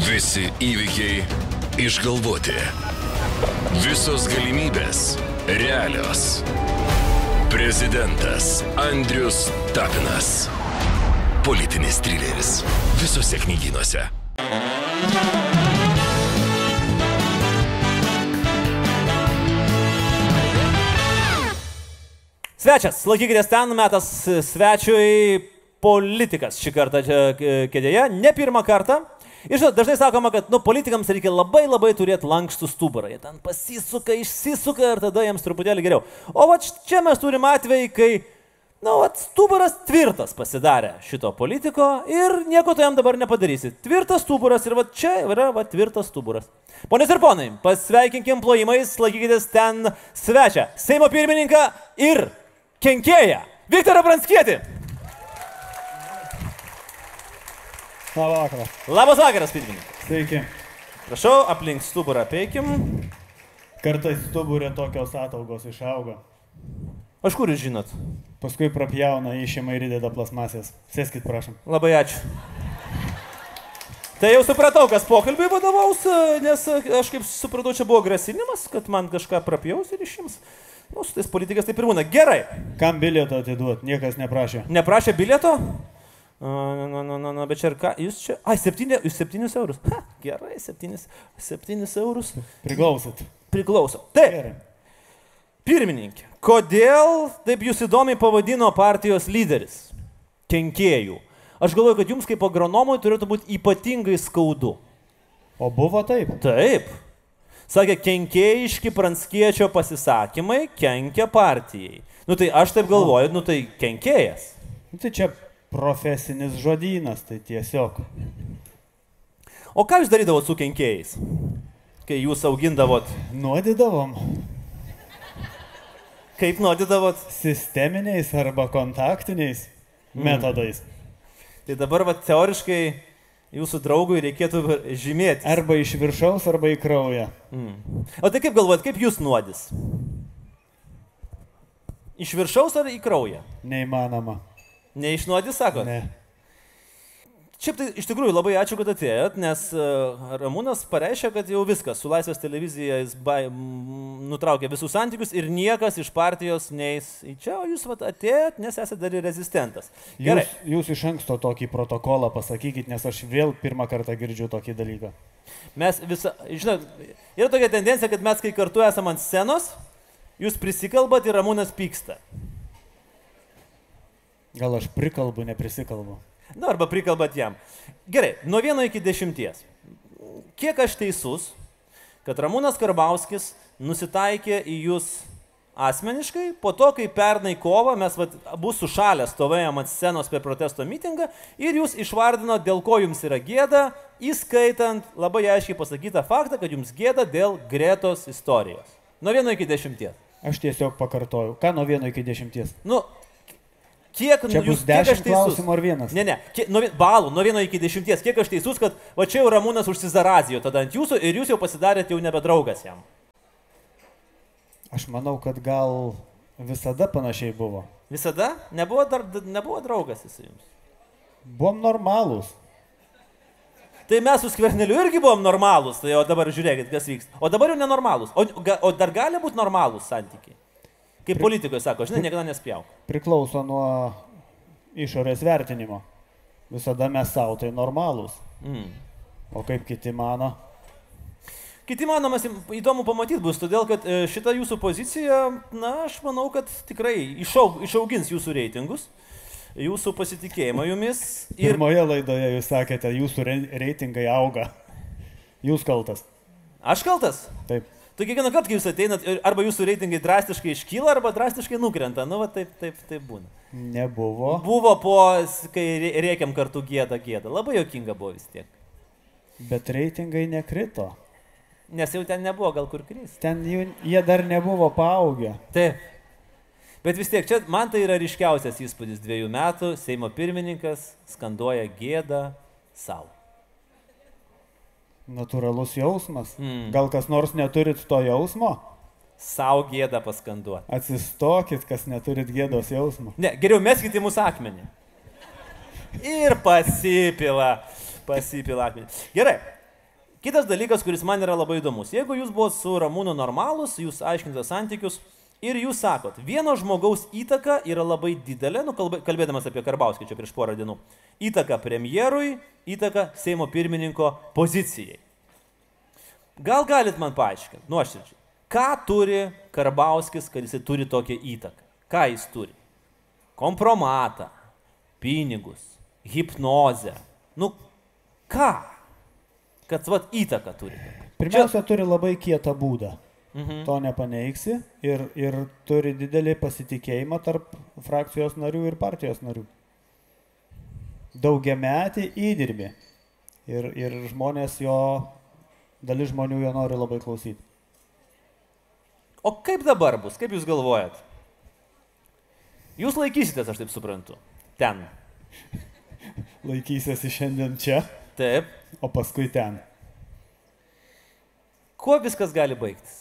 Visi įvykiai išgalvoti. Visos galimybės realios. Prezidentas Andrius Tapinas. Politinis trileris. Visose knygynuose. Svečias, laikykitės ten, metas svečiui politikas šį kartą čia kėdėje, ne pirmą kartą. Ir žinot, dažnai sakoma, kad nu, politikams reikia labai labai turėti lankstų stuburą. Jie ten pasisuka, išsisuka ir tada jiems truputėlį geriau. O va čia mes turim atvejį, kai, na, nu, stuburas tvirtas pasidarė šito politiko ir nieko to jam dabar nepadarysi. Tvirtas stuburas ir va čia yra va tvirtas stuburas. Ponios ir ponai, pasveikinkim plojimais, laikykitės ten svečią, Seimo pirmininką ir kenkėją Viktorą Pranskietį. Labą vakarą. Labas vakaras, pirmininkas. Sveiki. Prašau, aplink stuburą peikim. Kartais stuburė tokios ataugos išauga. Aš kur jūs žinot? Paskui prapjauna išima ir įdeda plasmasės. Sėskit, prašom. Labai ačiū. Tai jau supratau, kas pokalbiai vadovaus, nes aš kaip supratau, čia buvo grasinimas, kad man kažką prapjaus ir išims. Nu, su tais politikais taip ir būna. Gerai. Kam bilietą atiduot? Niekas neprašė. Neprašė bilieto? Na, na, na, na, na, bet čia ir ką, jūs čia, ai, septynė, jūs septynius eurus. Ha, gerai, septynis, septynis eurus. Priklausit. Priklauso. Taip. Gerai. Pirmininkė, kodėl taip jūs įdomiai pavadino partijos lyderis? Kenkėjų. Aš galvoju, kad jums kaip agronomui turėtų būti ypatingai skaudu. O buvo taip? Taip. Sakė, kenkėjiški pranskiečio pasisakymai kenkia partijai. Nu tai aš taip galvoju, nu tai kenkėjas. Nu, tai čia profesinis žodynas, tai tiesiog. O ką jūs darydavot su kenkėjais, kai jūs augindavot? Nuodidavom. Kaip nuodydavot? Sisteminiais arba kontaktiniais mm. metodais. Tai dabar, va, teoriškai jūsų draugui reikėtų žymėti. Arba iš viršaus, arba į kraują. Mm. O tai kaip galvojat, kaip jūs nuodys? Iš viršaus ar į kraują? Neįmanoma. Neišnuodys, sako? Ne. Šiaip tai iš tikrųjų labai ačiū, kad atėjot, nes uh, Ramūnas pareiškė, kad jau viskas, su Laisvės televizija jis ba, m, nutraukė visus santykius ir niekas iš partijos neis į čia, o jūs vat, atėjot, nes esate dar ir rezistentas. Gerai. Jūs, jūs iš anksto tokį protokolą pasakykit, nes aš vėl pirmą kartą girdžiu tokį dalyką. Mes visą, žinot, yra tokia tendencija, kad mes kai kartu esame ant scenos, jūs prisikalbat ir Ramūnas pyksta. Gal aš prikalbu, neprisikalbu. Na, arba prikalbat jam. Gerai, nuo vieno iki dešimties. Kiek aš teisus, kad Ramūnas Karbauskis nusitaikė į jūs asmeniškai, po to, kai pernai kovą mes vat, bus sušalę stovėjom ant scenos per protesto mitingą ir jūs išvardino, dėl ko jums yra gėda, įskaitant labai aiškiai pasakytą faktą, kad jums gėda dėl Gretos istorijos. Nuo vieno iki dešimties. Aš tiesiog pakartoju. Ką nuo vieno iki dešimties? Nu, Kiek Čia bus jūs, kiek aš teisus? ar vienas? Ne, ne, kiek, nuo, balų, nuo vieno iki dešimties, kiek aš teisus, kad va čia jau Ramūnas užsizarazijo tada ant jūsų ir jūs jau pasidarėt jau nebedraugas jam. Aš manau, kad gal visada panašiai buvo. Visada? Nebuvo, dar, nebuvo draugas jis jums. Buvom normalūs. Tai mes su skverneliu irgi buvom normalūs, tai o dabar žiūrėkit, kas vyksta. O dabar jau nenormalūs. O, o dar gali būti normalūs santykiai. Kaip politikoje sako, žinai, niekada nespjauk. Priklauso nuo išorės vertinimo. Visada mes savo tai normalūs. Mm. O kaip kiti mano? Kiti manomas įdomu pamatyti bus, todėl kad e, šita jūsų pozicija, na, aš manau, kad tikrai išaug, išaugins jūsų reitingus, jūsų pasitikėjimą jumis. Ir... Pirmoje laidoje jūs sakėte, jūsų re- reitingai auga. Jūs kaltas. Aš kaltas? Taip. Tu kiekvieną kartą, kai jūs ateinat, arba jūsų reitingai drastiškai iškyla, arba drastiškai nukrenta. Nu, va, taip, taip, taip būna. Nebuvo. Buvo po, kai rėkiam kartu gėda gėda. Labai jokinga buvo vis tiek. Bet reitingai nekrito. Nes jau ten nebuvo gal kur kris. Ten jų, jie dar nebuvo paaugę. Taip. Bet vis tiek, čia man tai yra ryškiausias įspūdis dviejų metų. Seimo pirmininkas skanduoja gėdą savo. Natūralus jausmas. Mm. Gal kas nors neturit to jausmo? Sau gėdą paskanduoti. Atsistokit, kas neturit gėdos jausmo. Ne, geriau meskite į mūsų akmenį. Ir pasipila. Pasipila akmenį. Gerai. Kitas dalykas, kuris man yra labai įdomus. Jeigu jūs buvote su Ramūnu normalus, jūs aiškinate santykius ir jūs sakot, vieno žmogaus įtaka yra labai didelė, nu, kalbė- kalbėdamas apie Karbauskį čia prieš porą dienų, įtaka premjerui, įtaka Seimo pirmininko pozicijai. Gal galit man paaiškinti, nuoširdžiai, ką turi Karbauskis, kad jisai turi tokią įtaką? Ką jis turi? Kompromatą, pinigus, hipnozę. Nu, ką? Kad vat įtaką turi. Pirmiausia, turi labai kietą būdą. Mhm. To nepaneiksi ir, ir turi didelį pasitikėjimą tarp frakcijos narių ir partijos narių. Daugiametį įdirbį. Ir, ir žmonės jo, dalis žmonių jo nori labai klausyti. O kaip dabar bus, kaip jūs galvojat? Jūs laikysitės, aš taip suprantu. Ten. Laikysiuosi šiandien čia, Taip. o paskui ten. Kuo viskas gali baigtis?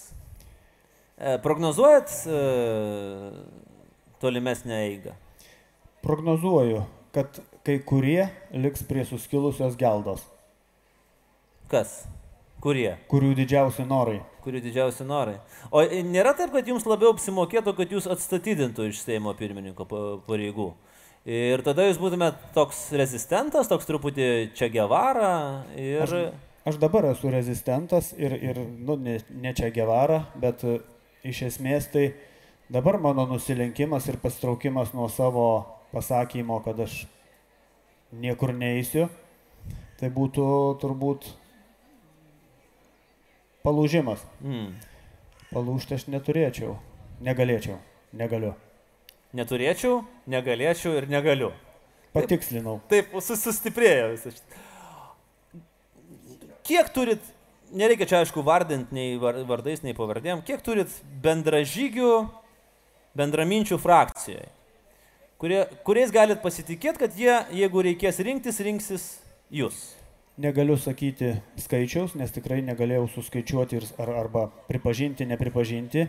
E, prognozuojat e, tolimesnę eigą? Prognozuoju, kad kai kurie liks prie suskilusios geldos, Kas? Kurie? kurių didžiausi norai. Kurių didžiausi norai. O e, nėra taip, kad jums labiau apsimokėtų, kad jūs atstatydintų iš Seimo pirmininko pa- pareigų. Ir tada jūs būtumėt toks rezistentas, toks truputį čia gevara ir... Aš, aš dabar esu rezistentas ir, ir nu, ne, ne čia gevara, bet iš esmės tai dabar mano nusilenkimas ir pastraukimas nuo savo pasakymo, kad aš niekur neįsiu, tai būtų turbūt palūžimas. Mm. Palūžti aš neturėčiau, negalėčiau, negaliu. Neturėčiau, negalėčiau ir negaliu. Patikslinau. Taip, sus- sustiprėjo visas. Kiek turit, nereikia čia aišku vardinti nei var- vardais, nei pavardėm, kiek turit bendražygių, bendraminčių frakcijoje, kurie, kuriais galit pasitikėti, kad jie, jeigu reikės rinktis, rinksis jūs. Negaliu sakyti skaičiaus, nes tikrai negalėjau suskaičiuoti ir, ar, arba pripažinti, nepripažinti,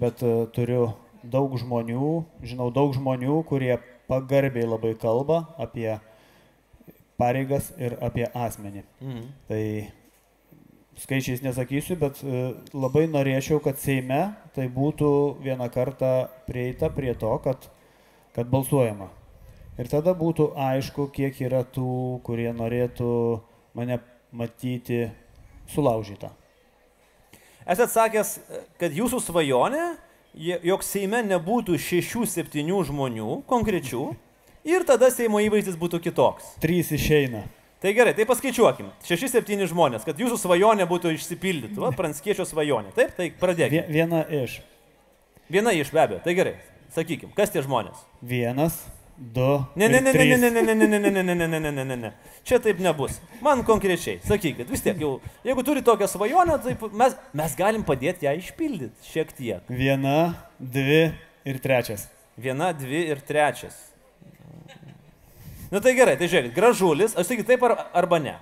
bet uh, turiu daug žmonių, žinau daug žmonių, kurie pagarbiai labai kalba apie pareigas ir apie asmenį. Mhm. Tai skaičiais nesakysiu, bet uh, labai norėčiau, kad Seime tai būtų vieną kartą prieita prie to, kad, kad balsuojama. Ir tada būtų aišku, kiek yra tų, kurie norėtų mane matyti sulaužytą. Esat sakęs, kad jūsų svajonė, jog Seime nebūtų šešių, septynių žmonių konkrečių ir tada Seimo įvaizdis būtų kitoks. Trys išeina. Tai gerai, tai paskaičiuokim. 6-7 žmonės, kad jūsų svajonė būtų išsipildytų. Va, Pranskiečio svajonė. Taip, tai pradėkime. Vie- Viena iš. Viena iš be abejo. Tai gerai. Sakykim, kas tie žmonės? Vienas, du. Ne, ne, ne, ne, trys. ne, ne, ne, ne, ne, ne, ne, ne, ne, ne, ne, ne, ne. Čia taip nebus. Man konkrečiai, sakykit, vis tiek jau, jeigu turi tokią svajonę, tai mes, mes galim padėti ją išpildyti šiek tiek. Viena, dvi ir trečias. Viena, dvi ir trečias. Na tai gerai, tai žiūrėkit, gražulis, aš sakyt taip ar, arba ne.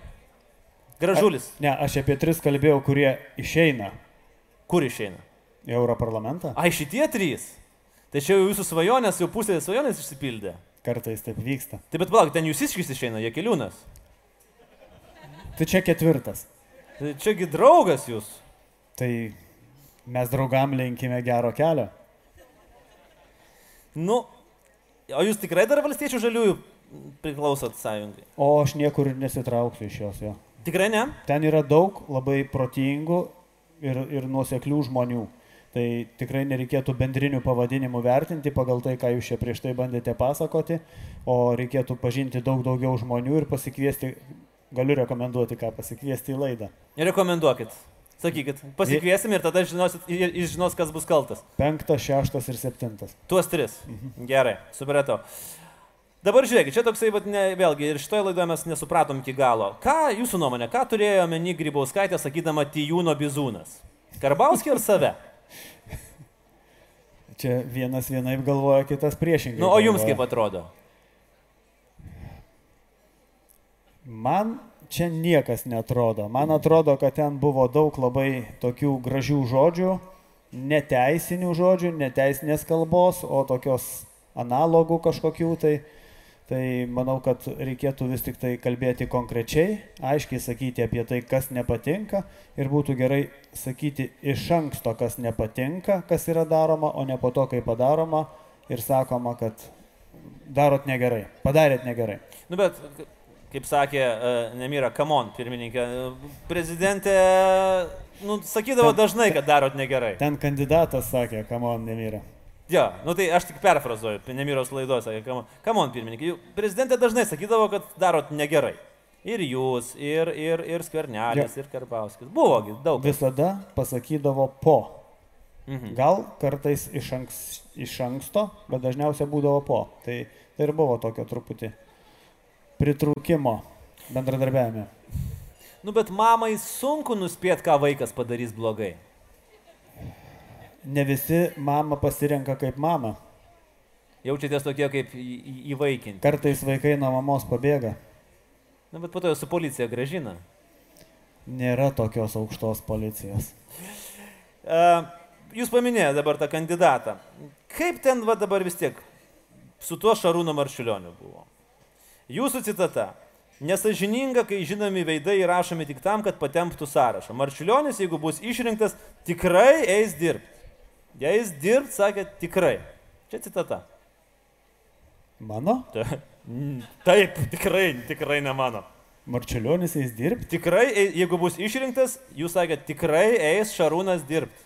Gražulis, Ne, aš apie tris kalbėjau, kurie išeina kur išeina? į Europarlamentą. Ai, šitie trys. Tai čia jau jūsų svajonės, jau pusė svajonės išsipildė. Kartais taip vyksta. Taip, bet palauk, ten jūs iškis išeina, Jekeliūnas. Tai čia ketvirtas. Tai čiagi draugas jūs. Tai mes draugam linkime gero kelio. Nu, o jūs tikrai dar valstiečių žaliųjų priklausot sąjungai? O aš niekur nesitrauksiu iš jos jo. Tikrai ne? Ten yra daug labai protingų ir, ir nuoseklių žmonių. Tai tikrai nereikėtų bendrinių pavadinimų vertinti pagal tai, ką jūs čia prieš tai bandėte pasakoti, o reikėtų pažinti daug daugiau žmonių ir pasikviesti, galiu rekomenduoti, ką pasikviesti į laidą. Rekomenduokit. Sakykit, pasikviesim ir tada žinosit, jis žinos, kas bus kaltas. Penktas, šeštas ir septintas. Tuos tris. Gerai, supratau. Dabar žiūrėkit, čia toksai, vat, ne, vėlgi, ir šitoje laidoje mes nesupratom iki galo. Ką jūsų nuomonė, ką turėjo meni Grybauskaitė sakydama Tijūno bizūnas? Karbauskį ar save? Čia vienas vienaip galvoja, kitas priešingai. Nu, o jums galvoja. kaip atrodo? Man čia niekas netrodo. Man atrodo, kad ten buvo daug labai tokių gražių žodžių, neteisinių žodžių, neteisinės kalbos, o tokios analogų kažkokių tai. Tai manau, kad reikėtų vis tik tai kalbėti konkrečiai, aiškiai sakyti apie tai, kas nepatinka ir būtų gerai sakyti iš anksto, kas nepatinka, kas yra daroma, o ne po to, kai padaroma ir sakoma, kad darot negerai, padarėt negerai. Nu, bet, kaip sakė uh, Nemira Kamon, pirmininkė, prezidentė, nu, sakydavo dažnai, kad darot negerai. Ten kandidatas sakė, kamon Nemira. Jo, nu tai aš tik perfrazuoju, Nemiros laidos, sakė, kam on pirmininkai, prezidentė dažnai sakydavo, kad darot negerai. Ir jūs, ir, ir, ir Skvernelis, ir Karbauskis. Buvogi daug. Visada pasakydavo po. Mhm. Gal kartais iš, anks, iš anksto, bet dažniausiai būdavo po. Tai, tai ir buvo tokio truputį pritrūkimo bendradarbiavime. Nu bet mamai sunku nuspėti, ką vaikas padarys blogai ne visi mamą pasirenka kaip mamą. Jaučiatės tokie kaip įvaikinti. Kartais vaikai nuo mamos pabėga. Na, bet po to jau su policija gražina. Nėra tokios aukštos policijos. Jūs paminėjote dabar tą kandidatą. Kaip ten va dabar vis tiek su tuo Šarūno Marčiulioniu buvo? Jūsų citata. Nesažininga, kai žinomi veidai įrašomi tik tam, kad patemptų sąrašą. Marčiulionis, jeigu bus išrinktas, tikrai eis dirbti. Jei jis dirbt, sakė, tikrai. Čia citata. Mano? Taip, tikrai, tikrai ne mano. Marčiulionis eis dirbti? Tikrai, e, jeigu bus išrinktas, jūs sakėte, tikrai eis Šarūnas dirbti.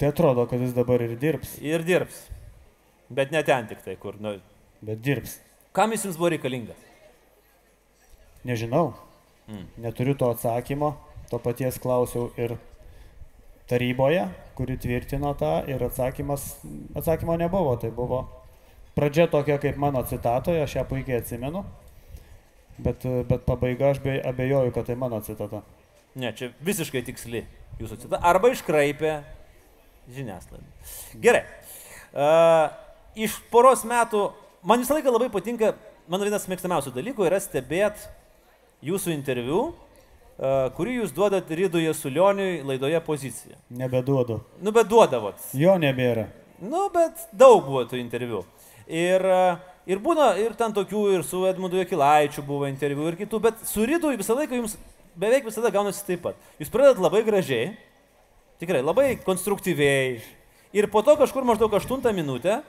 Tai atrodo, kad jis dabar ir dirbs. Ir dirbs. Bet ne ten tik tai, kur. Nu... Bet dirbs. Kam jis jums buvo reikalingas? Nežinau. Mm. Neturiu to atsakymo. To paties klausiau ir taryboje, kuri tvirtino tą ir atsakymas, atsakymo nebuvo. Tai buvo pradžia tokia kaip mano citatoje, aš ją puikiai atsimenu, bet, bet pabaiga aš be, abejoju, kad tai mano citata. Ne, čia visiškai tiksli jūsų citata. Arba iškraipė žiniasklaidą. Gerai. Uh, iš poros metų, man visą laiką labai patinka, mano vienas mėgstamiausių dalykų yra stebėti jūsų interviu kurį jūs duodat Rydui Sulioniui laidoje poziciją. Nebeduodu. Nu, bet duodavot. Jo nebėra. Nu, bet daug buvo tų interviu. Ir, ir būna ir ten tokių, ir su Edmundu Jekilaičiu buvo interviu, ir kitų, bet su Rydu visą laiką jums beveik visada gaunasi taip pat. Jūs pradedat labai gražiai, tikrai labai konstruktyviai, ir po to kažkur maždaug 8 minutę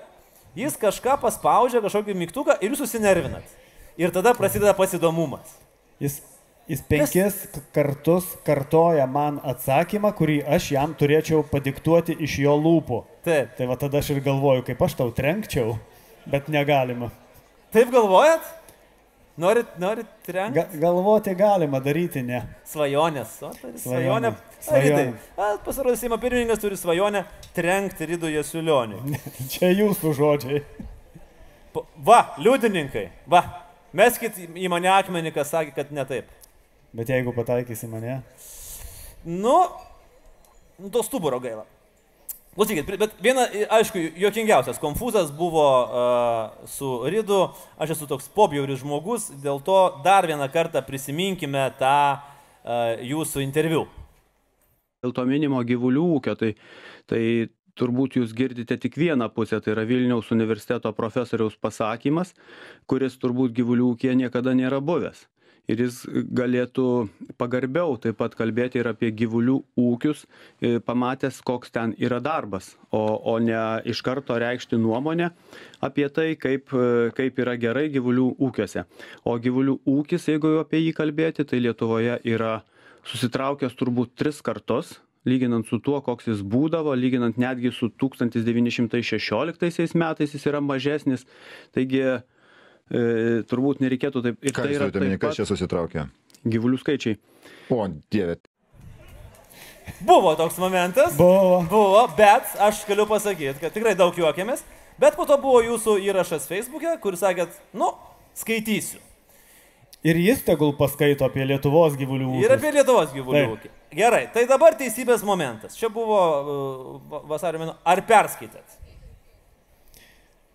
jis kažką paspaudžia, kažkokį mygtuką ir jūs susinervinat. Ir tada prasideda pasidomumas. Jis Jis penkis Kas? kartus kartoja man atsakymą, kurį aš jam turėčiau padiktuoti iš jo lūpų. Taip. Tai va tada aš ir galvoju, kaip aš tau trenkčiau, bet negalima. Taip galvojat? Norit, norit trenkti? Ga, galvoti galima, daryti ne. Svajonės. O, tai svajonė. Svajonė. Pasirodė, Seimo pirmininkas turi svajonę trenkti Rydų Jasiulionį. Čia jūsų žodžiai. Va, liudininkai. Va, meskit į mane akmenį, kas sakė, kad ne taip. Bet jeigu pataikysi mane? Nu, nu to stuburo gaila. Klausykit, bet viena, aišku, juokingiausias konfūzas buvo uh, su Ridu. Aš esu toks pobjauris žmogus, dėl to dar vieną kartą prisiminkime tą uh, jūsų interviu. Dėl to minimo gyvulių ūkio, tai, tai turbūt jūs girdite tik vieną pusę, tai yra Vilniaus universiteto profesoriaus pasakymas, kuris turbūt gyvulių ūkėje niekada nėra buvęs ir jis galėtų pagarbiau taip pat kalbėti ir apie gyvulių ūkius, e, pamatęs, koks ten yra darbas, o, o ne iš karto reikšti nuomonę apie tai, kaip, e, kaip yra gerai gyvulių ūkiuose. O gyvulių ūkis, jeigu apie jį kalbėti, tai Lietuvoje yra susitraukęs turbūt tris kartus lyginant su tuo, koks jis būdavo, lyginant netgi su 1916 metais jis yra mažesnis. Taigi e, turbūt nereikėtų taip. Ir Ką tai yra taip, kas čia susitraukė? Gyvulių skaičiai. O, dieve. Buvo toks momentas. Buvo. Buvo, bet aš galiu pasakyti, kad tikrai daug juokėmės. Bet po to buvo jūsų įrašas Facebook'e, kur sakėt, nu, skaitysiu. Ir jis tegul paskaito apie Lietuvos gyvulių ūkį. Ir apie Lietuvos gyvulių ūkį. Gerai, tai dabar teisybės momentas. Čia buvo uh, vasario mėno. Ar perskaitėt?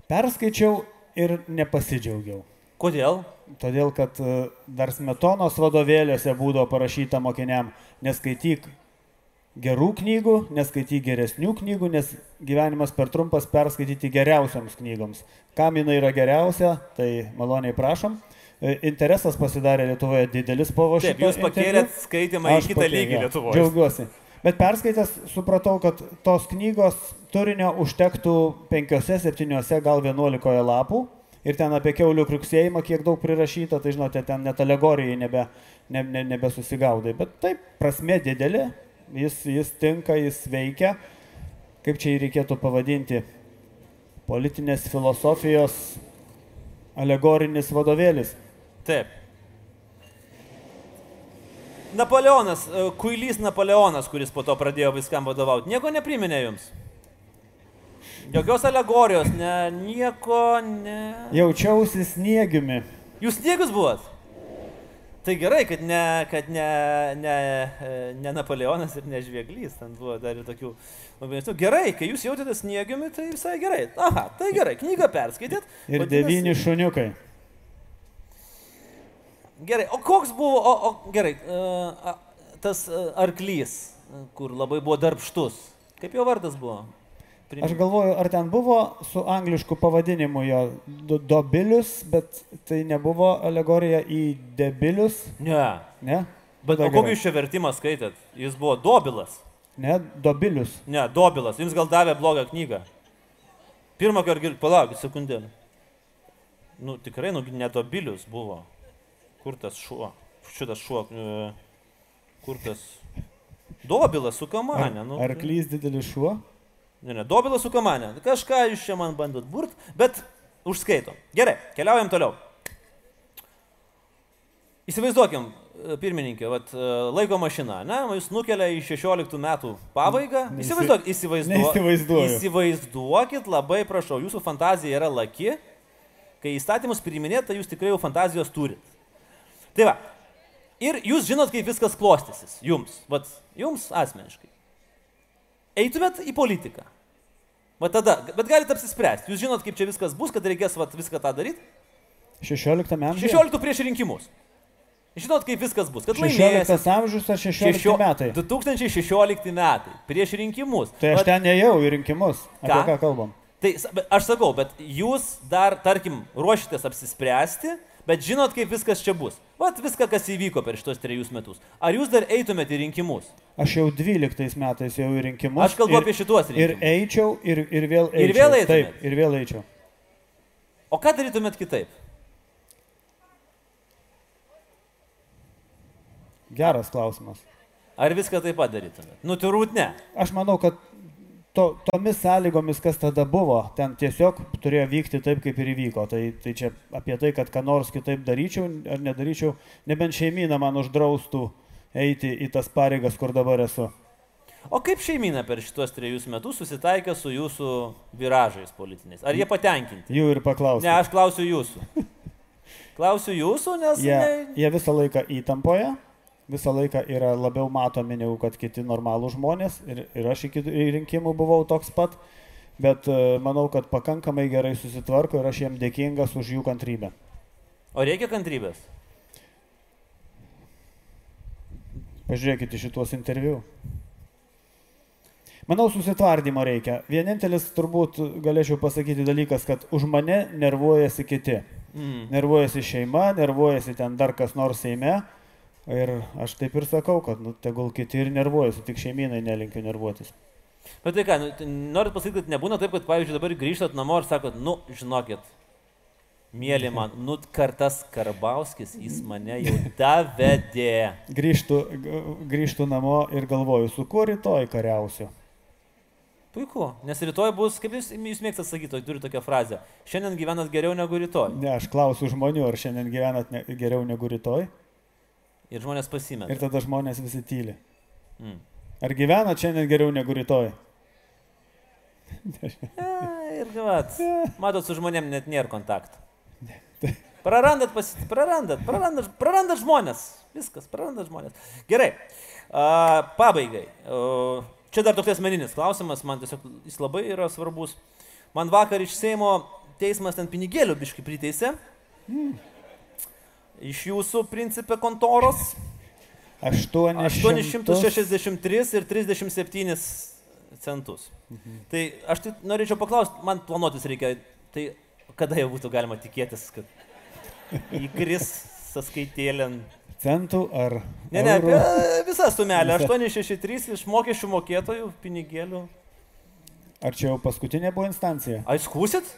Perskaičiau ir nepasidžiaugiau. Kodėl? Todėl, kad e, dar smetonos vadovėliuose būdavo parašyta mokiniam, neskaityk gerų knygų, neskaityk geresnių knygų, nes gyvenimas per trumpas perskaityti geriausiams knygoms. Kam jinai yra geriausia, tai maloniai prašom. E, Interesas pasidarė Lietuvoje didelis po Taip, šito jūs pakėlėt skaitimą į kitą pakėliau, lygį Lietuvoje. Džiaugiuosi. Bet perskaitęs supratau, kad tos knygos turinio užtektų 5-7, gal 11 lapų. Ir ten apie keulių kriuksėjimą, kiek daug prirašyta, tai žinote, ten net alegorijai nebe, ne, ne, nebesusigaudai. Bet taip, prasme didelė, jis, jis tinka, jis veikia. Kaip čia jį reikėtų pavadinti? Politinės filosofijos alegorinis vadovėlis. Taip. Napoleonas, e, kuilys Napoleonas, kuris po to pradėjo viskam vadovauti, nieko nepriminė jums. Jokios alegorijos, ne, nieko, ne. Jaučiausi sniegiumi. Jūs sniegus buvot? Tai gerai, kad ne, kad ne, ne, e, ne Napoleonas ir ne Žvieglys, ten buvo dar ir tokių. nesnių. Gerai, kai jūs jautėte sniegiumi, tai visai gerai. Aha, tai gerai, knygą perskaitėt. Ir vadinasi- devyni šuniukai. Gerai, o koks buvo, o, o gerai, uh, a, tas uh, arklys, e, kur labai buvo darbštus. Kaip jo vardas buvo? Prim- Aš galvoju, ar ten buvo su anglišku pavadinimu jo do- dobilius, bet tai nebuvo alegorija į debilius, Ne. ne? Bet kokį jūs čia vertimą skaitėt? Jis buvo dobilas. Ne, dobilius. Ne, dobilas. Jums gal davė blogą knygą. Pirmą kartą, palaukit sekundėlę. Nu, tikrai, nu, ne dobilius buvo. Kur tas šuo? Šitas šuo. e, Kur tas? Dobilas su kamanė. Nu, Arklys didelis šuo. Ne, ne, dobilas su kamanė. Kažką jūs čia man bandot burt, bet užskaitom. Gerai, keliaujam toliau. Įsivaizduokim, e, pirmininkė, vat, e, laiko mašina, ne, jūs nukelia į 16 metų pabaigą. Neįsi- Įsivaizduokit, įsivaizduo... neįsivaizduoju. įsivaizduokit, labai prašau, jūsų fantazija yra laki, kai įstatymus priiminėt, tai jūs tikrai jau fantazijos turit. Tai va, ir jūs žinot, kaip viskas klostysis, jums, vat, jums asmeniškai. Eitumėt į politiką. Va tada, bet galite apsispręsti, jūs žinot, kaip čia viskas bus, kad reikės vat, viską tą daryti. 16 amžius. 16 prieš rinkimus. Žinot, kaip viskas bus, kad 16 laimėsit. amžius ar 16 Šešio- metai. 2016 metai, prieš rinkimus. Tai aš Vat- ten ėjau į rinkimus. Apie Ką? ką kalbam? Tai aš sakau, bet jūs dar, tarkim, ruošitės apsispręsti, bet žinot, kaip viskas čia bus. Vat viską, kas įvyko per šitos trejus metus. Ar jūs dar eitumėte į rinkimus? Aš jau 12 metais jau į rinkimus. Aš kalbu ir- apie šituos Ir rinkimus. eičiau, ir, ir vėl eičiau. Ir vėl eitumėt? Taip, ir vėl eičiau. O ką darytumėt kitaip? Geras klausimas. Ar viską taip pat darytumėt? Nu, turbūt ne. Aš manau, kad to, tomis sąlygomis, kas tada buvo, ten tiesiog turėjo vykti taip, kaip ir įvyko. Tai, tai čia apie tai, kad ką nors kitaip daryčiau ar nedaryčiau, nebent šeimyna man uždraustų eiti į tas pareigas, kur dabar esu. O kaip šeimina per šitos trejus metus susitaikė su jūsų viražais politiniais? Ar jie patenkinti? Jų ir paklausiu. Ne, aš klausiu jūsų. Klausiu jūsų, nes... Jie, Ne... jie visą laiką įtampoje, visą laiką yra labiau matomi negu kad kiti normalūs žmonės ir, ir aš iki rinkimų buvau toks pat, bet e, manau, kad pakankamai gerai susitvarko ir aš jiem dėkingas už jų kantrybę. O reikia kantrybės? Pažiūrėkite šitos interviu. Manau, susitvardymo reikia. Vienintelis turbūt galėčiau pasakyti dalykas, kad už mane nervuojasi kiti. Mm. Nervuojasi šeima, nervuojasi ten dar kas nors Seime. Ir aš taip ir sakau, kad nu, tegul kiti ir nervuojasi, tik šeiminai nelinkiu nervuotis. Bet tai ką, nu, tai norit pasakyti, kad nebūna taip, kad, pavyzdžiui, dabar grįžtat namo ir sakot, nu, žinokit, mėly man, nu, kartas Karbauskis, jis mane jau davedė. Grįžtų, grįžtų namo ir galvoju, su kuo rytoj kariausiu. Puiku, nes rytoj bus, kaip jūs, jūs mėgstate sakyti, turi tokią frazę, šiandien gyvenat geriau negu rytoj. Ne, aš klausiu žmonių, ar šiandien gyvenat ne, geriau negu rytoj. Ir žmonės pasimeta. Ir tada žmonės visi tyli. Mm. Ar gyvenat šiandien geriau negu rytoj? Ja, ir vat, matot, su žmonėm net nėra kontakto. Prarandat, pasi... prarandat, prarandat, prarandat žmonės. Viskas, prarandat žmonės. Gerai, a, pabaigai. A, čia dar toks asmeninis klausimas, man tiesiog jis labai yra svarbus. Man vakar iš Seimo teismas ten pinigėlių biški priteisė. Iš jūsų principė kontoros. 800. 863 ir 37 centus. Tai aš tai norėčiau paklausti, man planuotis reikia, tai kada jau būtų galima tikėtis, kad įkris sąskaitėlėn. Centų ar... Ne, ne, eurų? apie visą sumelę. Visą. 863 iš mokesčių mokėtojų pinigėlių. Ar čia jau paskutinė buvo instancija? Ai, skūsit?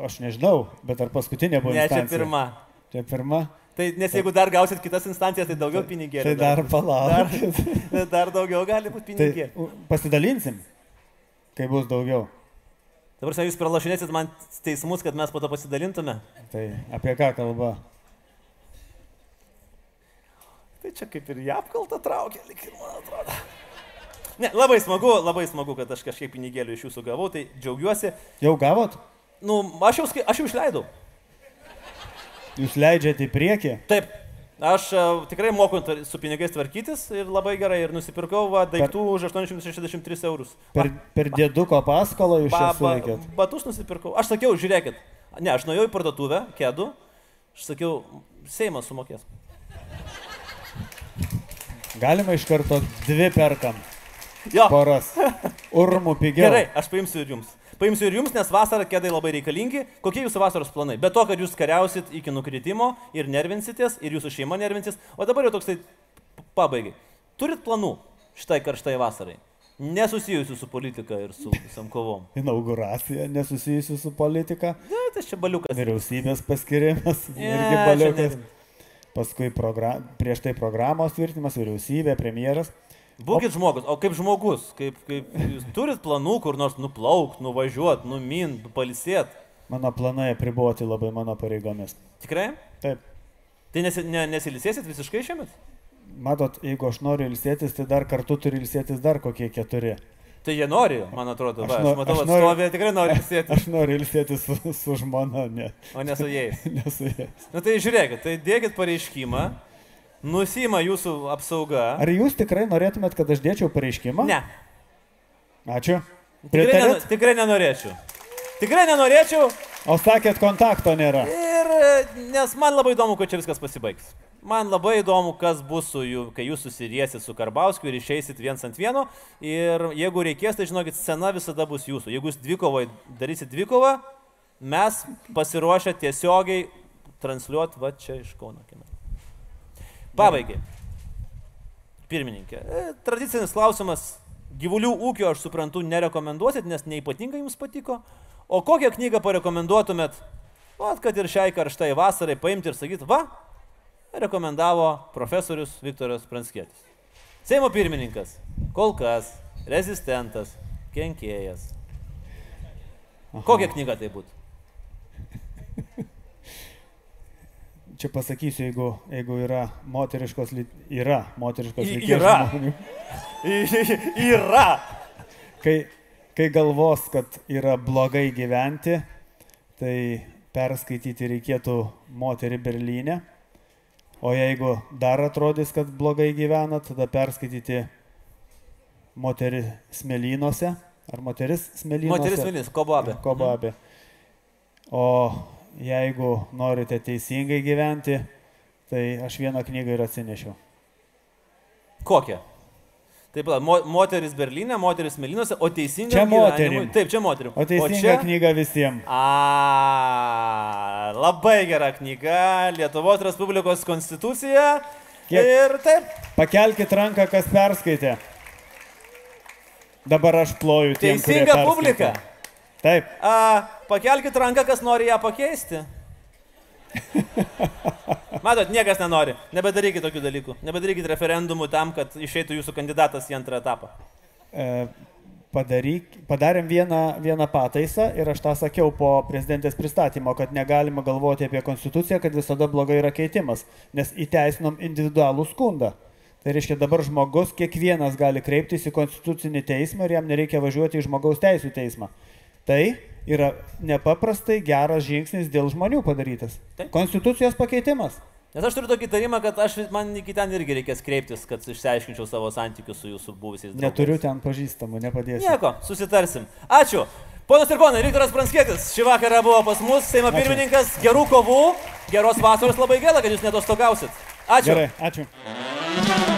Aš nežinau, bet ar paskutinė buvo Ne, čia instancija? pirma. Čia pirma. Tai nes jeigu dar gausit kitas instancijas, tai daugiau pinigėlių. Tai dar palauk. dar, dar daugiau gali būti Tai pinigėlių. u, pasidalinsim, kai bus daugiau. Dabar jūs pralašinėsit man teismus, kad mes po to pasidalintume. Tai apie ką kalba? Tai čia kaip ir jie apkaltą traukia, lik ir man atrodo. Ne, labai smagu, labai smagu, kad aš kažkiek pinigėlių iš jūsų gavau, tai džiaugiuosi. Jau gavot? Nu, aš jau, aš jau išleidau. Jūs leidžiate į priekį? Taip, aš a, tikrai moku su pinigais tvarkytis ir labai gerai ir nusipirkau va, daiktų už 863 eurus. Per, per dėduko paskolą čia Ba, ba, batus nusipirkau. Aš sakiau, žiūrėkit. Ne, aš nuėjau į parduotuvę, kėdų. Aš sakiau, Seimas sumokės. Galima iš karto dvi perkam Jo, poras. Urmų pigiau. gerai, aš paimsiu ir jums. Paimsiu ir jums, nes vasarą kėdai labai reikalingi. Kokie jūsų vasaros planai? Be to, kad jūs kariausit iki nukritimo ir nervinsitės, ir jūsų šeima nervinsis. O dabar jau toksai pabaigai. Turit planų šitai karštai vasarai? Nesusijusių su politika ir su visam kovom. Inauguracija nesusijusi su politika. Ne, tai čia baliukas. Vyriausybės paskirimas. Ne, irgi čia baliukas. Paskui progra... prieš tai programos tvirtinimas, vyriausybė, premjeras. Būkit žmogus, o kaip žmogus, kaip, kaip jūs turit planų kur nors nuplaukti, nuvažiuoti, numint, palisėt. Mano planai apriboti labai mano pareigomis. Tikrai? Taip. Tai nesi, ne, nesilisėsit visiškai šiemet? Matot, jeigu aš noriu ilsėtis, tai dar kartu turi ilsėtis dar kokie keturi. Tai jie nori, man atrodo, Aš va, aš, matau, aš noriu- atstovė tikrai nori lisėti, Aš noriu ilsėtis su, su žmona, ne, o ne su jais. ne su jais. Na tai žiūrėkit, tai dėkit pareiškimą, nusima jūsų apsauga. Ar jūs tikrai norėtumėt, kad aš dėčiau pareiškimą? Ne, Ačiū. tikrai, Pritarėt? tikrai nenorėčiau. Tikrai nenorėčiau O sakėt, kontakto nėra. ir nes man labai įdomu, kuo čia viskas pasibaigs. Man labai įdomu, kas bus su jų, kai jūs susiriesit su Karbauskiu ir išeisit viens ant vieno. Ir jeigu reikės, tai žinokit, scena visada bus jūsų. Jeigu jūs dvikovai darysit dvikovą, mes pasiruošę tiesiogiai transliuoti va čia iš Kauno kino. Pabaigai. Pirmininkė, e, tradicinis klausimas. Gyvulių ūkio aš suprantu nerekomenduosit, nes neipatingai jums patiko. O kokią knygą parekomenduotumėt, vat, kad ir šiai karštai vasarai paimti ir sakyti, va, rekomendavo profesorius Viktoras Pranskėtis. Seimo pirmininkas, kol kas, rezistentas, kenkėjas. Kokia knyga tai būtų? Čia pasakysiu, jeigu, jeigu yra moteriškos, lit- yra moteriškos lyties yra. Yra. Kai, kai galvos, kad yra blogai gyventi, tai perskaityti reikėtų moterį Berlyne. O jeigu dar atrodys, kad blogai gyvena, tada perskaityti moterį smėlynuose. Ar moteris smėlynuose? Moteris Vilnis, Kobabė. Kobabė. O jeigu norite teisingai gyventi, tai aš vieną knygą ir atsinešiau. Kokia? Taip, mo, moteris Berlyne, moteris Melinuose, o teisinga. Čia moterim. Taip, čia moterim. O teisinga čia... knyga visiems. A, labai gera knyga, Lietuvos Respublikos konstitucija. Kiek? Ir taip, Pakelkite ranką, kas perskaitė. Dabar aš ploju tiem, teisinga publika. Taip, A, pakelkite ranką, kas nori ją pakeisti. Matot, niekas nenori. Nebedarykite tokių dalykų. Nebedarykite referendumų tam, kad išeitų jūsų kandidatas į antrą etapą. e, padaryk, padarėm vieną, vieną pataisą ir aš tą sakiau po prezidentės pristatymo, kad negalima galvoti apie konstituciją, kad visada blogai yra keitimas, nes įteisinom individualų skundą. Tai reiškia, dabar žmogus kiekvienas gali kreiptis į konstitucinį teismą ir jam nereikia važiuoti į žmogaus teisų teismą. Tai yra nepaprastai geras žingsnis dėl žmonių padarytas. Taip. Konstitucijos pakeitimas. Nes aš turiu tokį tarimą, kad aš, man iki ten irgi reikės kreiptis, kad išsiaiškinčiau savo santykius su jūsų buvusiais. draugais. Neturiu ten pažįstamų, nepadėsiu. Nieko, susitarsim. Ačiū. Ponas ir ponai, Viktoras Pranskėtis šį vakarą buvo pas mus, Seimo Ačiū. pirmininkas, gerų kovų, geros vasaros, labai gaila, kad jūs netostogausit. Ačiū. Gerai, ačiū.